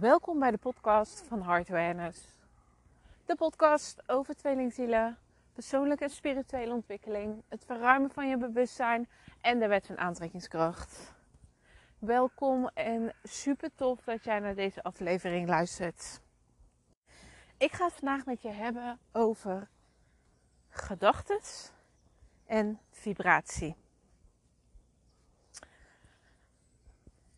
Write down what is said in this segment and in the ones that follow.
Welkom bij de podcast van Heart. De podcast over tweelingzielen, persoonlijke en spirituele ontwikkeling, het verruimen van je bewustzijn en de wet van aantrekkingskracht. Welkom en super tof dat jij naar deze aflevering luistert. Ik ga het vandaag met je hebben over gedachten en vibratie.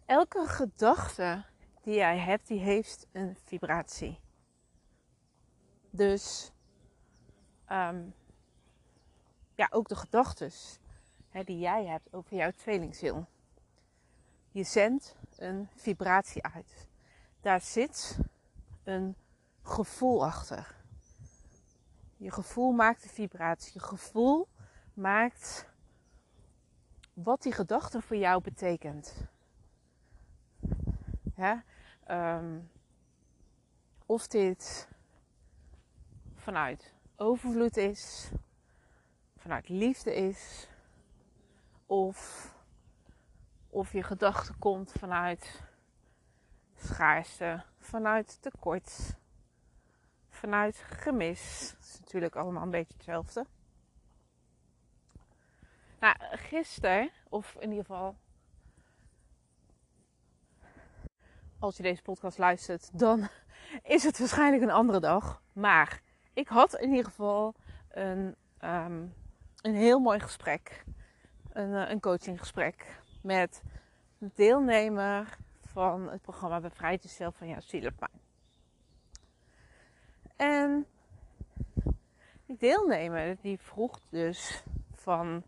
Elke gedachte die jij hebt, die heeft een vibratie. Dus um, ja, ook de gedachten die jij hebt over jouw tweelingziel. Je zendt een vibratie uit. Daar zit een gevoel achter. Je gevoel maakt de vibratie. Je gevoel maakt wat die gedachte voor jou betekent. Ja? Um, of dit vanuit overvloed is, vanuit liefde is, of, of je gedachte komt vanuit schaarste, vanuit tekort, vanuit gemis. Dat is natuurlijk allemaal een beetje hetzelfde. Nou, gisteren, of in ieder geval als je deze podcast luistert, dan is het waarschijnlijk een andere dag. Maar ik had in ieder geval een, um, een heel mooi gesprek. Een, uh, een coachinggesprek met een deelnemer van het programma Bevrijd jezelf van jouw zielenpijn. En die deelnemer die vroeg dus van...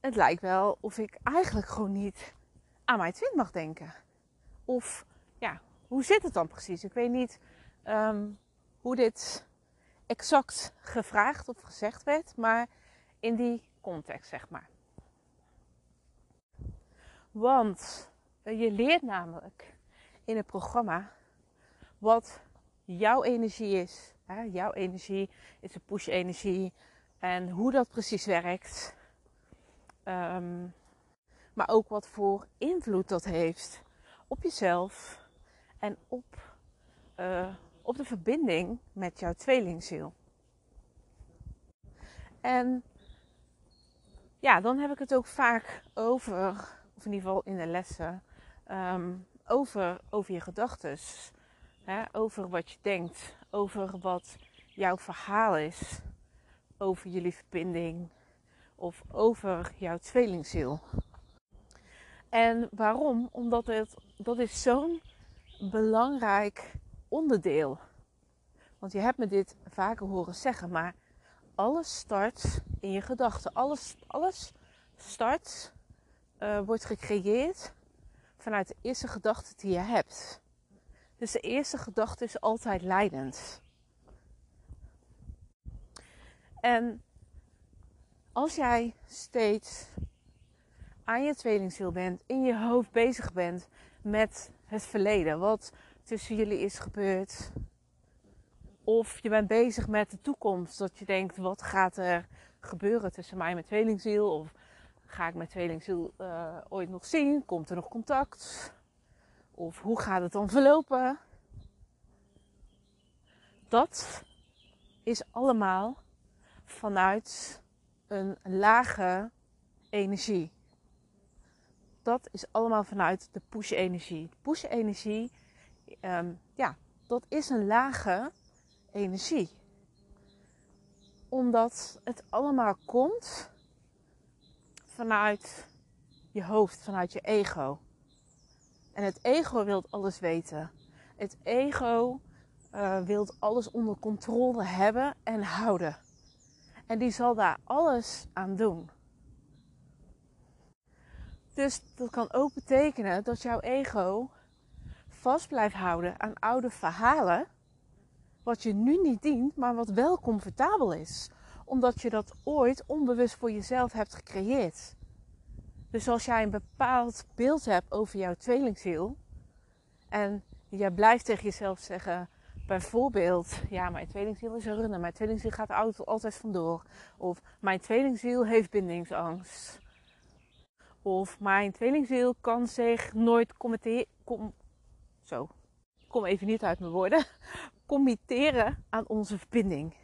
Het lijkt wel of ik eigenlijk gewoon niet aan mijn twin mag denken. Of ja, hoe zit het dan precies? Ik weet niet um, hoe dit exact gevraagd of gezegd werd, maar in die context zeg maar. Want eh, je leert namelijk in het programma wat jouw energie is. Jouw energie is een push-energie en hoe dat precies werkt. Um, maar ook wat voor invloed dat heeft op jezelf en op, uh, op de verbinding met jouw tweelingziel. En ja, dan heb ik het ook vaak over, of in ieder geval in de lessen, um, over, over je gedachten. Over wat je denkt, over wat jouw verhaal is, over jullie verbinding of over jouw tweelingziel. En waarom? Omdat het, dat is zo'n belangrijk onderdeel. Want je hebt me dit vaker horen zeggen, maar alles start in je gedachten. Alles, alles start, uh, wordt gecreëerd vanuit de eerste gedachte die je hebt. Dus de eerste gedachte is altijd leidend. En als jij steeds aan je tweelingziel bent, in je hoofd bezig bent met het verleden, wat tussen jullie is gebeurd. Of je bent bezig met de toekomst, dat je denkt, wat gaat er gebeuren tussen mij en mijn tweelingziel? Of ga ik mijn tweelingziel uh, ooit nog zien? Komt er nog contact? Of hoe gaat het dan verlopen? Dat is allemaal vanuit een lage energie dat is allemaal vanuit de push-energie. Push-energie, um, ja, dat is een lage energie. Omdat het allemaal komt vanuit je hoofd, vanuit je ego. En het ego wil alles weten. Het ego uh, wil alles onder controle hebben en houden. En die zal daar alles aan doen. Dus dat kan ook betekenen dat jouw ego vast blijft houden aan oude verhalen. Wat je nu niet dient, maar wat wel comfortabel is. Omdat je dat ooit onbewust voor jezelf hebt gecreëerd. Dus als jij een bepaald beeld hebt over jouw tweelingziel. En jij blijft tegen jezelf zeggen, bijvoorbeeld, ja, mijn tweelingziel is een runner, mijn tweelingziel gaat altijd vandoor. Of mijn tweelingziel heeft bindingsangst. Of mijn tweelingziel kan zich nooit zo, ik kom even niet uit mijn woorden, committeren aan onze verbinding.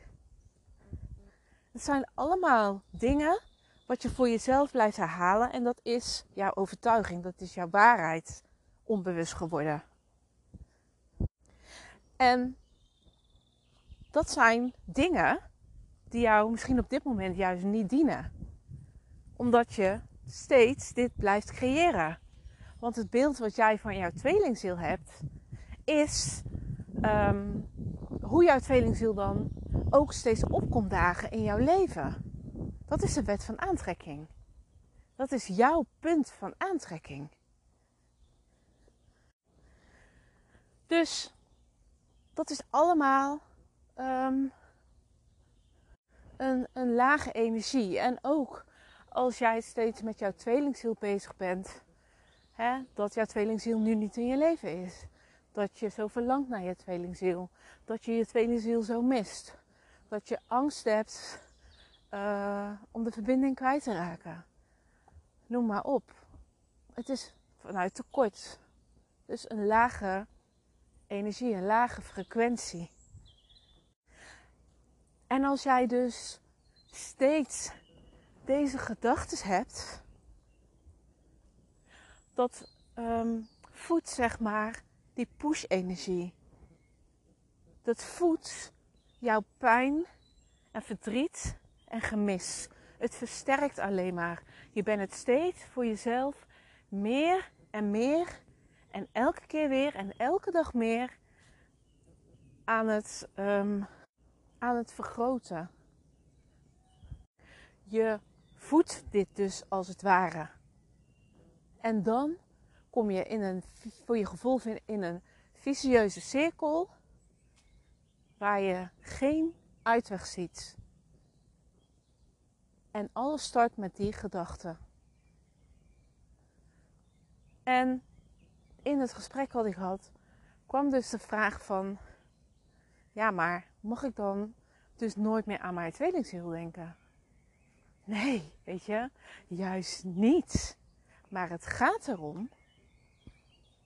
Het zijn allemaal dingen wat je voor jezelf blijft herhalen en dat is jouw overtuiging, dat is jouw waarheid onbewust geworden. En dat zijn dingen die jou misschien op dit moment juist niet dienen. Omdat je steeds dit blijft creëren. Want het beeld wat jij van jouw tweelingziel hebt, is ehm, hoe jouw tweelingziel dan ook steeds opkomt dagen in jouw leven. Dat is de wet van aantrekking. Dat is jouw punt van aantrekking. Dus dat is allemaal ehm, een, een lage energie. En ook als jij steeds met jouw tweelingziel bezig bent, hè, dat jouw tweelingziel nu niet in je leven is. Dat je zo verlangt naar je tweelingziel. Dat je je tweelingziel zo mist. Dat je angst hebt uh, om de verbinding kwijt te raken. Noem maar op. Het is vanuit tekort. Dus een lage energie, een lage frequentie. En als jij dus steeds deze gedachten hebt, dat um, voedt zeg maar die push-energie. Dat voedt jouw pijn en verdriet en gemis. Het versterkt alleen maar. Je bent het steeds voor jezelf meer en meer en elke keer weer en elke dag meer aan het, um, aan het vergroten. Je voedt dit dus als het ware. En dan kom je in een, voor je gevoel in een vicieuze cirkel waar je geen uitweg ziet. En alles start met die gedachte. En in het gesprek wat ik had, kwam dus de vraag van: ja, maar mag ik dan dus nooit meer aan mijn tweelingziel denken? Nee, weet je, juist niet. Maar het gaat erom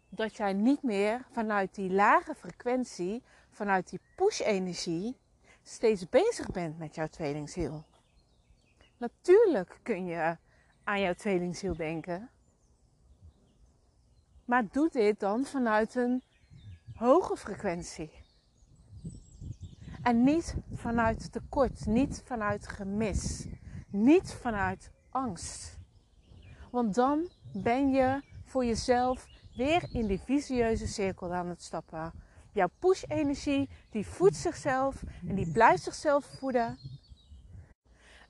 dat jij niet meer vanuit die lage frequentie, vanuit die push-energie, steeds bezig bent met jouw tweelingziel. Natuurlijk kun je aan jouw tweelingziel denken. Maar doe dit dan vanuit een hoge frequentie. En niet vanuit tekort, niet vanuit gemis, niet vanuit angst. Want dan ben je voor jezelf weer in die visieuze cirkel aan het stappen. Jouw push-energie, die voedt zichzelf en die blijft zichzelf voeden.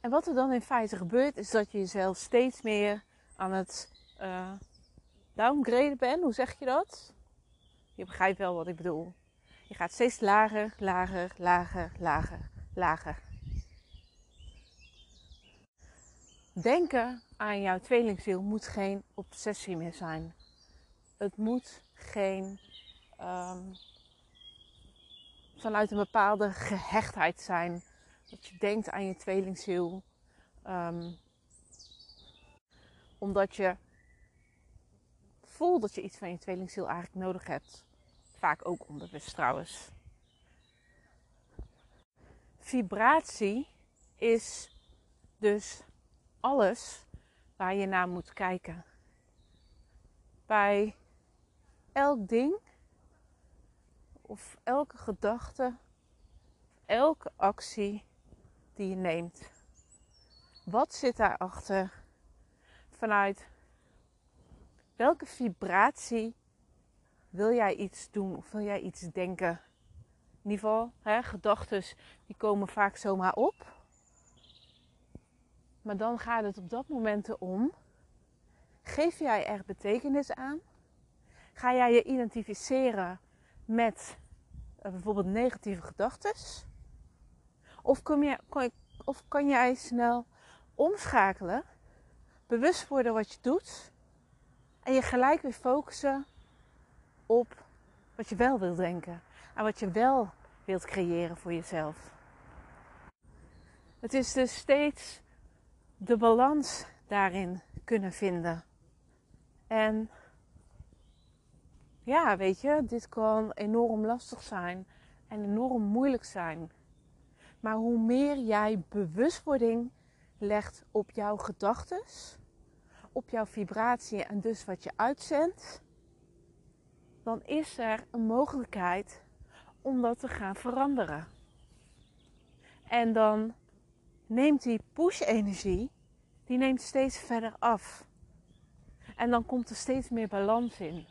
En wat er dan in feite gebeurt, is dat je jezelf steeds meer aan het uh, downgraden bent. Hoe zeg je dat? Je begrijpt wel wat ik bedoel. Je gaat steeds lager, lager, lager, lager, lager. Denken aan jouw tweelingziel moet geen obsessie meer zijn. Het moet geen um, vanuit een bepaalde gehechtheid zijn dat je denkt aan je tweelingziel. Um, omdat je voelt dat je iets van je tweelingziel eigenlijk nodig hebt. Vaak ook onbewust trouwens. Vibratie is dus alles waar je naar moet kijken. Bij elk ding of elke gedachte, elke actie die je neemt. Wat zit daarachter? Vanuit welke vibratie wil jij iets doen of wil jij iets denken? In ieder geval, gedachten die komen vaak zomaar op. Maar dan gaat het op dat moment erom. Geef jij er betekenis aan? Ga jij je identificeren met uh, bijvoorbeeld negatieve gedachten? Of, of kan jij snel omschakelen, bewust worden wat je doet en je gelijk weer focussen op wat je wel wilt denken en wat je wel wilt creëren voor jezelf. Het is dus steeds de balans daarin kunnen vinden. En ja, weet je, dit kan enorm lastig zijn en enorm moeilijk zijn. Maar hoe meer jij bewustwording legt op jouw gedachten, op jouw vibratie en dus wat je uitzendt, dan is er een mogelijkheid om dat te gaan veranderen. En dan neemt die push-energie, die neemt steeds verder af. En dan komt er steeds meer balans in.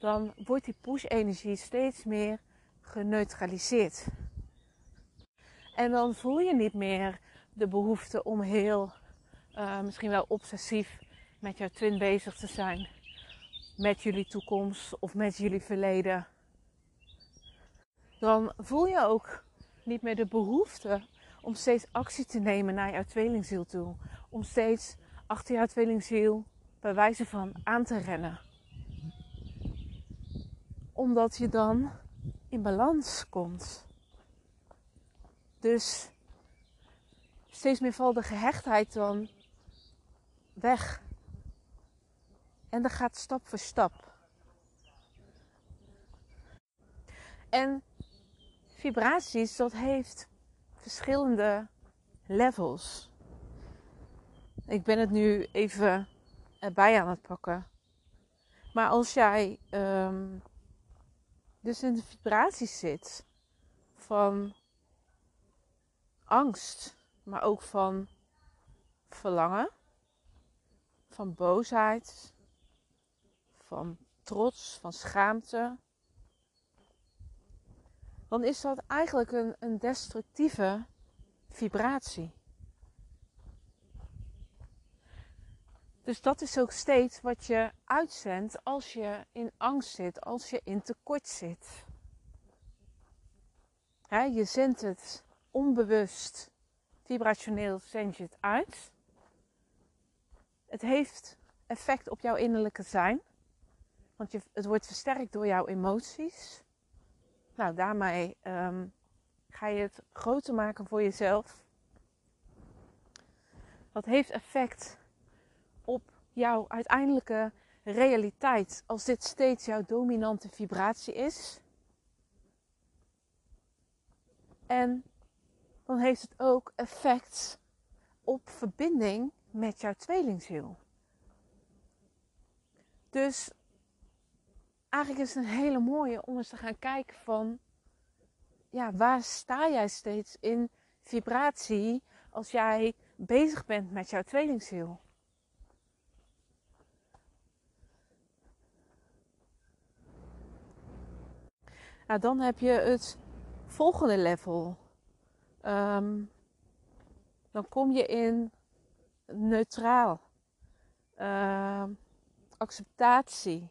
Dan wordt die push-energie steeds meer geneutraliseerd. En dan voel je niet meer de behoefte om heel, uh, misschien wel obsessief met jouw twin bezig te zijn. Met jullie toekomst of met jullie verleden. Dan voel je ook niet meer de behoefte om steeds actie te nemen naar jouw tweelingziel toe. Om steeds achter jouw tweelingziel bij wijze van aan te rennen. Omdat je dan in balans komt. Dus steeds meer valt de gehechtheid dan weg. En dat gaat stap voor stap. En vibraties, dat heeft verschillende levels. Ik ben het nu even erbij aan het pakken. Maar als jij um, dus in de vibraties zit van angst, maar ook van verlangen, van boosheid, van trots, van schaamte, dan is dat eigenlijk een, een destructieve vibratie. Dus dat is ook steeds wat je uitzendt als je in angst zit, als je in tekort zit. je zendt het onbewust, vibrationeel zend je het uit. Het heeft effect op jouw innerlijke zijn, want je, het wordt versterkt door jouw emoties. Nou, daarmee ehm, ga je het groter maken voor jezelf. Dat heeft effect op jouw uiteindelijke realiteit als dit steeds jouw dominante vibratie is. En dan heeft het ook effect op verbinding met jouw tweelingziel. Dus eigenlijk is het een hele mooie om eens te gaan kijken van, ja, waar sta jij steeds in vibratie als jij bezig bent met jouw tweelingziel? Nou, dan heb je het volgende level. Um, dan kom je in neutraal, uh, acceptatie,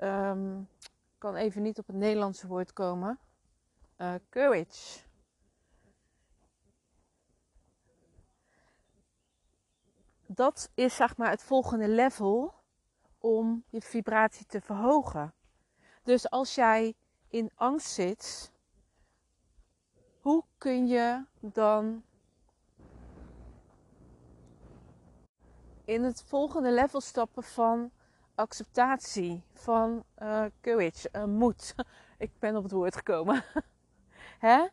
Um, kan even niet op het Nederlandse woord komen. Uh, courage. Dat is zeg maar het volgende level om je vibratie te verhogen. Dus als jij in angst zit, hoe kun je dan in het volgende level stappen van acceptatie, van uh, courage, uh, moed. Ik ben op het woord gekomen. Hè?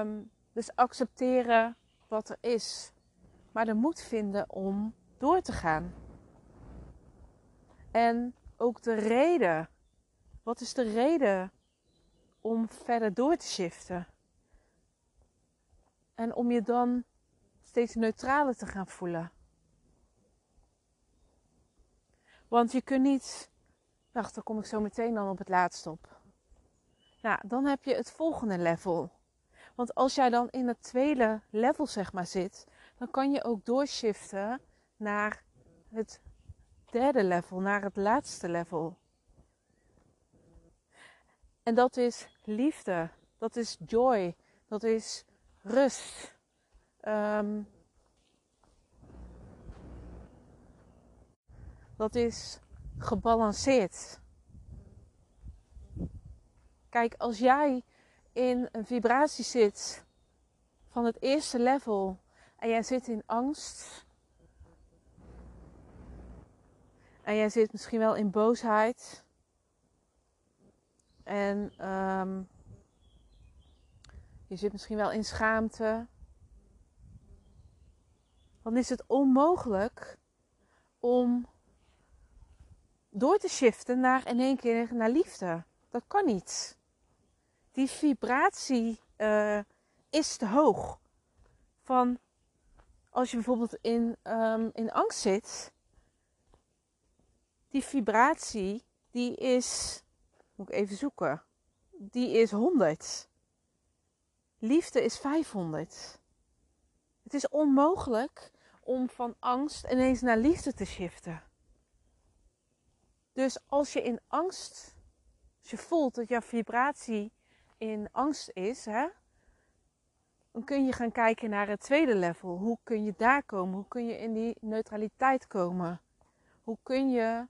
Um, dus accepteren wat er is. Maar de moed vinden om door te gaan. En ook de reden. Wat is de reden om verder door te shiften? En om je dan steeds neutraler te gaan voelen. Want je kunt niet. Wacht, dan kom ik zo meteen dan op het laatste op. Nou, dan heb je het volgende level. Want als jij dan in het tweede level zeg maar zit, dan kan je ook doorshiften naar het derde level, naar het laatste level. En dat is liefde, dat is joy, dat is rust. Um, dat is gebalanceerd. Kijk, als jij in een vibratie zit van het eerste level en jij zit in angst En jij zit misschien wel in boosheid. En ehm, je zit misschien wel in schaamte. Dan is het onmogelijk om door te shiften naar in één keer naar liefde. Dat kan niet. Die vibratie uh, is te hoog. Van als je bijvoorbeeld in, um, in angst zit, die vibratie, die is, moet ik even zoeken, die is 100. Liefde is 500. Het is onmogelijk om van angst ineens naar liefde te shiften. Dus als je in angst, als je voelt dat jouw vibratie in angst is, hè, dan kun je gaan kijken naar het tweede level. Hoe kun je daar komen? Hoe kun je in die neutraliteit komen? Hoe kun je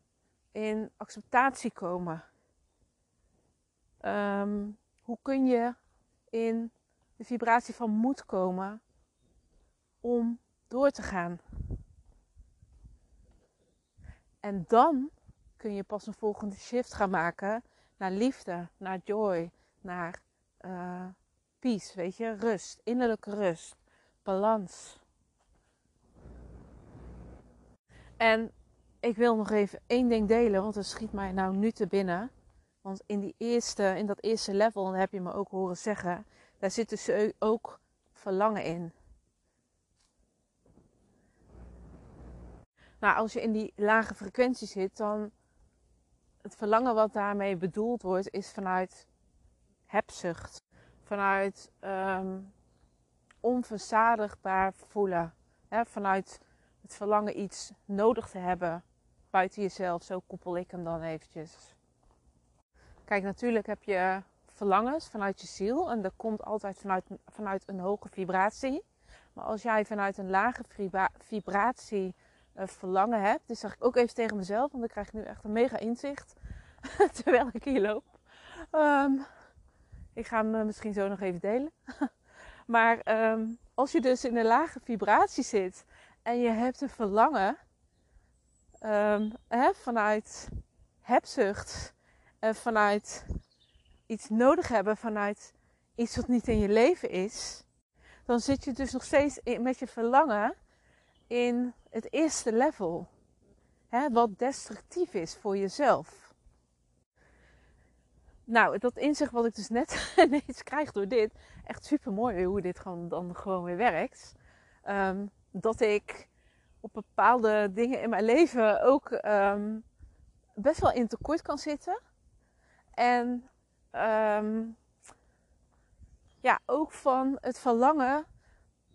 in acceptatie komen? Ehm, hoe kun je in de vibratie van moed komen om door te gaan? En dan kun je pas een volgende shift gaan maken naar liefde, naar joy, naar uh, peace, weet je, rust, innerlijke rust, balans. En ik wil nog even één ding delen, want het schiet mij nou nu te binnen. Want in, die eerste, in dat eerste level, dat heb je me ook horen zeggen, daar zit dus ook verlangen in. Nou, als je in die lage frequentie zit, dan het verlangen wat daarmee bedoeld wordt, is vanuit hebzucht. Vanuit um, onverzadigbaar voelen. Vanuit het verlangen iets nodig te hebben buiten jezelf. Zo koppel ik hem dan eventjes. Kijk, natuurlijk heb je verlangens vanuit je ziel. En dat komt altijd vanuit, vanuit een hoge vibratie. Maar als jij vanuit een lage vibratie verlangen hebt. Dit zeg ik ook even tegen mezelf, want ik krijg nu echt een mega inzicht. terwijl ik hier loop. Um, ik ga hem eh, misschien zo nog even delen. maar um, als je dus in een lage vibratie zit en je hebt een verlangen um, hè, vanuit hebzucht, en vanuit iets nodig hebben, vanuit iets wat niet in je leven is, dan zit je dus nog steeds met je verlangen in het eerste level. Hè, wat destructief is voor jezelf. Nou, dat inzicht wat ik dus net ineens krijg door dit, echt super mooi hoe dit gewoon, dan gewoon weer werkt. Um, dat ik op bepaalde dingen in mijn leven ook um, best wel in tekort kan zitten. En um, ja, ook van het verlangen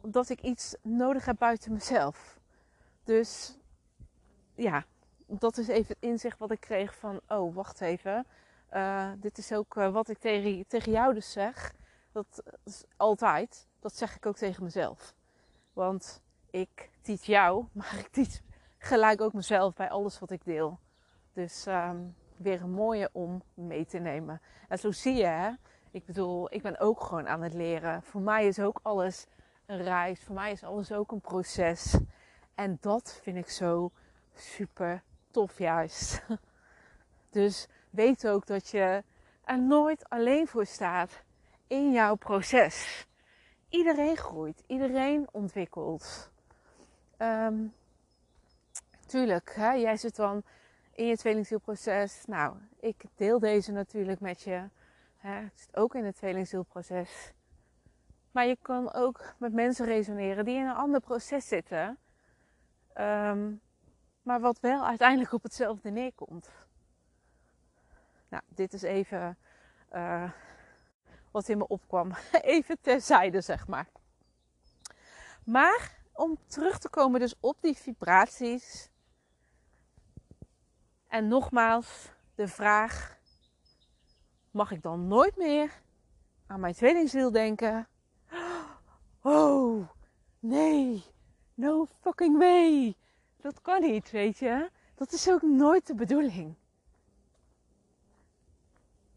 dat ik iets nodig heb buiten mezelf. Dus ja, dat is even het inzicht wat ik kreeg van, oh wacht even. Uh, dit is ook uh, wat ik tegen, tegen jou dus zeg. Dat is altijd. Dat zeg ik ook tegen mezelf. Want ik teach jou, maar ik teach gelijk ook mezelf bij alles wat ik deel. Dus um, weer een mooie om mee te nemen. En zo zie je, hè? ik bedoel, ik ben ook gewoon aan het leren. Voor mij is ook alles een. Voor mij is alles ook een proces. En dat vind ik zo super tof juist. Dus weet ook dat je er nooit alleen voor staat in jouw proces. Iedereen groeit, iedereen ontwikkelt. Um, tuurlijk, hè, jij zit dan in je tweelingzielproces. Nou, ik deel deze natuurlijk met je. Hè, ik zit ook in het tweelingzielproces. Maar je kan ook met mensen resoneren die in een ander proces zitten. Um, maar wat wel uiteindelijk op hetzelfde neerkomt. Nou, dit is even uh, wat in me opkwam. even terzijde, zeg maar. Maar om terug te komen dus op die vibraties. En nogmaals, de vraag: mag ik dan nooit meer aan mijn tweelingziel denken? Oh, nee, no fucking way. Dat kan niet, weet je. Dat is ook nooit de bedoeling.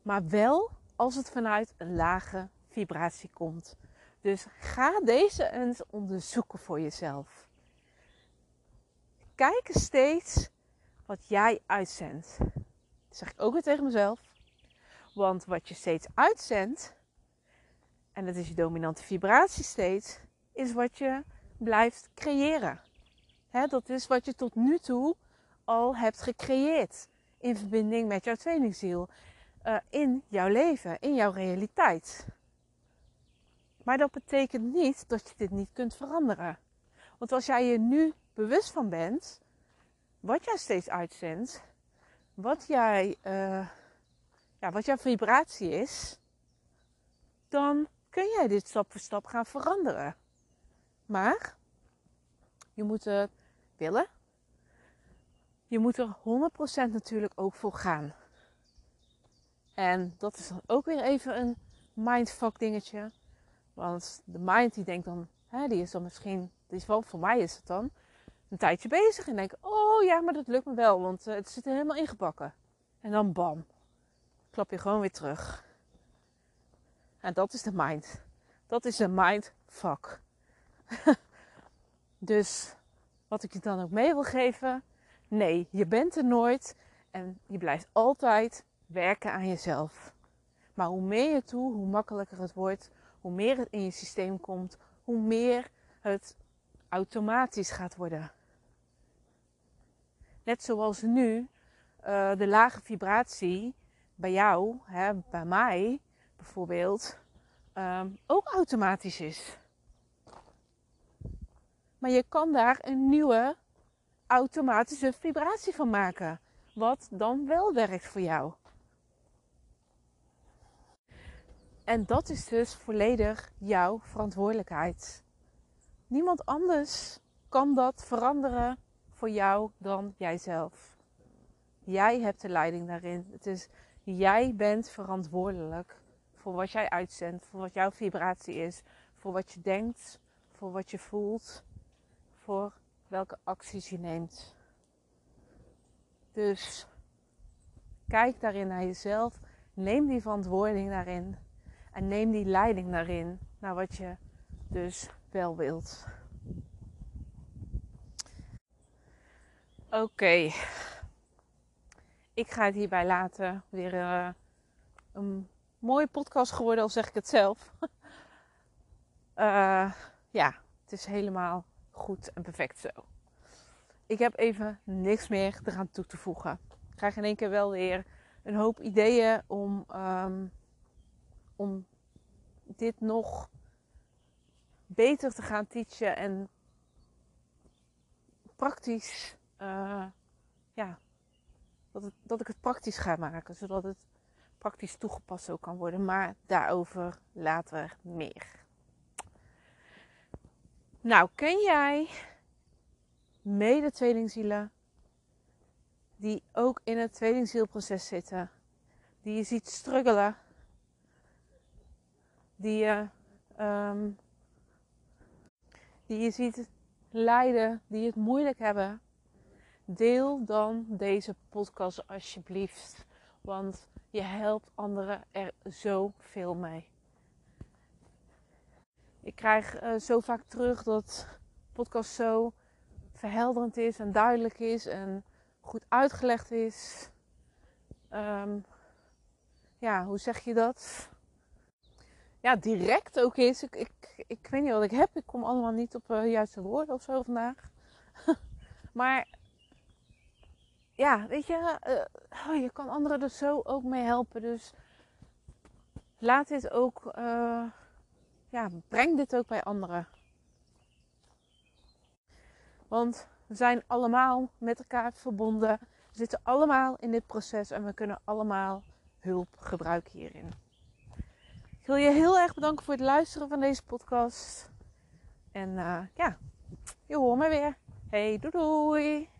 Maar wel als het vanuit een lage vibratie komt. Dus ga deze eens onderzoeken voor jezelf. Kijk steeds wat jij uitzendt. Dat zeg ik ook weer tegen mezelf. Want wat je steeds uitzendt, en dat is je dominante vibratie steeds, is wat je blijft creëren. dat is wat je tot nu toe al hebt gecreëerd in verbinding met jouw tweelingziel. Uh, in jouw leven, in jouw realiteit. Maar dat betekent niet dat je dit niet kunt veranderen. Want als jij je nu bewust van bent, wat jij steeds uitzendt, wat, jij, uh, ja, wat jouw vibratie is, dan kun jij dit stap voor stap gaan veranderen. Maar je moet het willen. Je moet er 100% natuurlijk ook voor gaan. En dat is dan ook weer even een mindfuck dingetje. Want de mind die denkt dan, hè, die is dan misschien, die is wel voor mij is het dan, een tijdje bezig. En denk, oh ja, maar dat lukt me wel, want uh, het zit er helemaal ingebakken. En dan bam, klap je gewoon weer terug. En dat is de mind. Dat is een mindfuck. dus wat ik je dan ook mee wil geven. Nee, je bent er nooit. En je blijft altijd werken aan jezelf. Maar hoe meer je toe, hoe makkelijker het wordt. Hoe meer het in je systeem komt. Hoe meer het automatisch gaat worden. Net zoals nu uh, de lage vibratie bij jou, hè, bij mij bijvoorbeeld, um, ook automatisch is. Maar je kan daar een nieuwe automatische vibratie van maken. Wat dan wel werkt voor jou. En dat is dus volledig jouw verantwoordelijkheid. Niemand anders kan dat veranderen voor jou dan jijzelf. Jij hebt de leiding daarin. Het is jij bent verantwoordelijk voor wat jij uitzendt, voor wat jouw vibratie is, voor wat je denkt, voor wat je voelt, voor welke acties je neemt. Dus kijk daarin naar jezelf, neem die verantwoording daarin en neem die leiding daarin naar wat je dus wel wilt. Oké, ik ga het hierbij laten. Weer uh, een mooie podcast geworden, al zeg ik het zelf. uh, ja, het is helemaal goed en perfect zo. Ik heb even niks meer eraan toe te voegen. Ik krijg in één keer wel weer een hoop ideeën om, um, om dit nog beter te gaan teachen en praktisch, uh, ja, dat, dat ik het praktisch ga maken, zodat het praktisch toegepast ook kan worden. Maar daarover later meer. Nou, ken jij mede tweelingzielen die ook in het tweelingzielproces zitten, die je ziet struggelen, die je, um, die je ziet lijden, die het moeilijk hebben? Deel dan deze podcast alsjeblieft, want je helpt anderen er zoveel mee. Ik krijg uh, zo vaak terug dat podcast zo verhelderend is en duidelijk is en goed uitgelegd is. Um, ja, hoe zeg je dat? Ja, direct ook is. Ik, ik, ik weet niet wat ik heb. Ik kom allemaal niet op uh, juiste woorden of zo vandaag. maar ja, weet je, uh, oh, je kan anderen er zo ook mee helpen. Dus laat dit ook. Uh, ja, breng dit ook bij anderen. Want we zijn allemaal met elkaar verbonden. We zitten allemaal in dit proces en we kunnen allemaal hulp gebruiken hierin. Ik wil je heel erg bedanken voor het luisteren van deze podcast. En uh, ja, je hoort me weer. Hey, doei doei!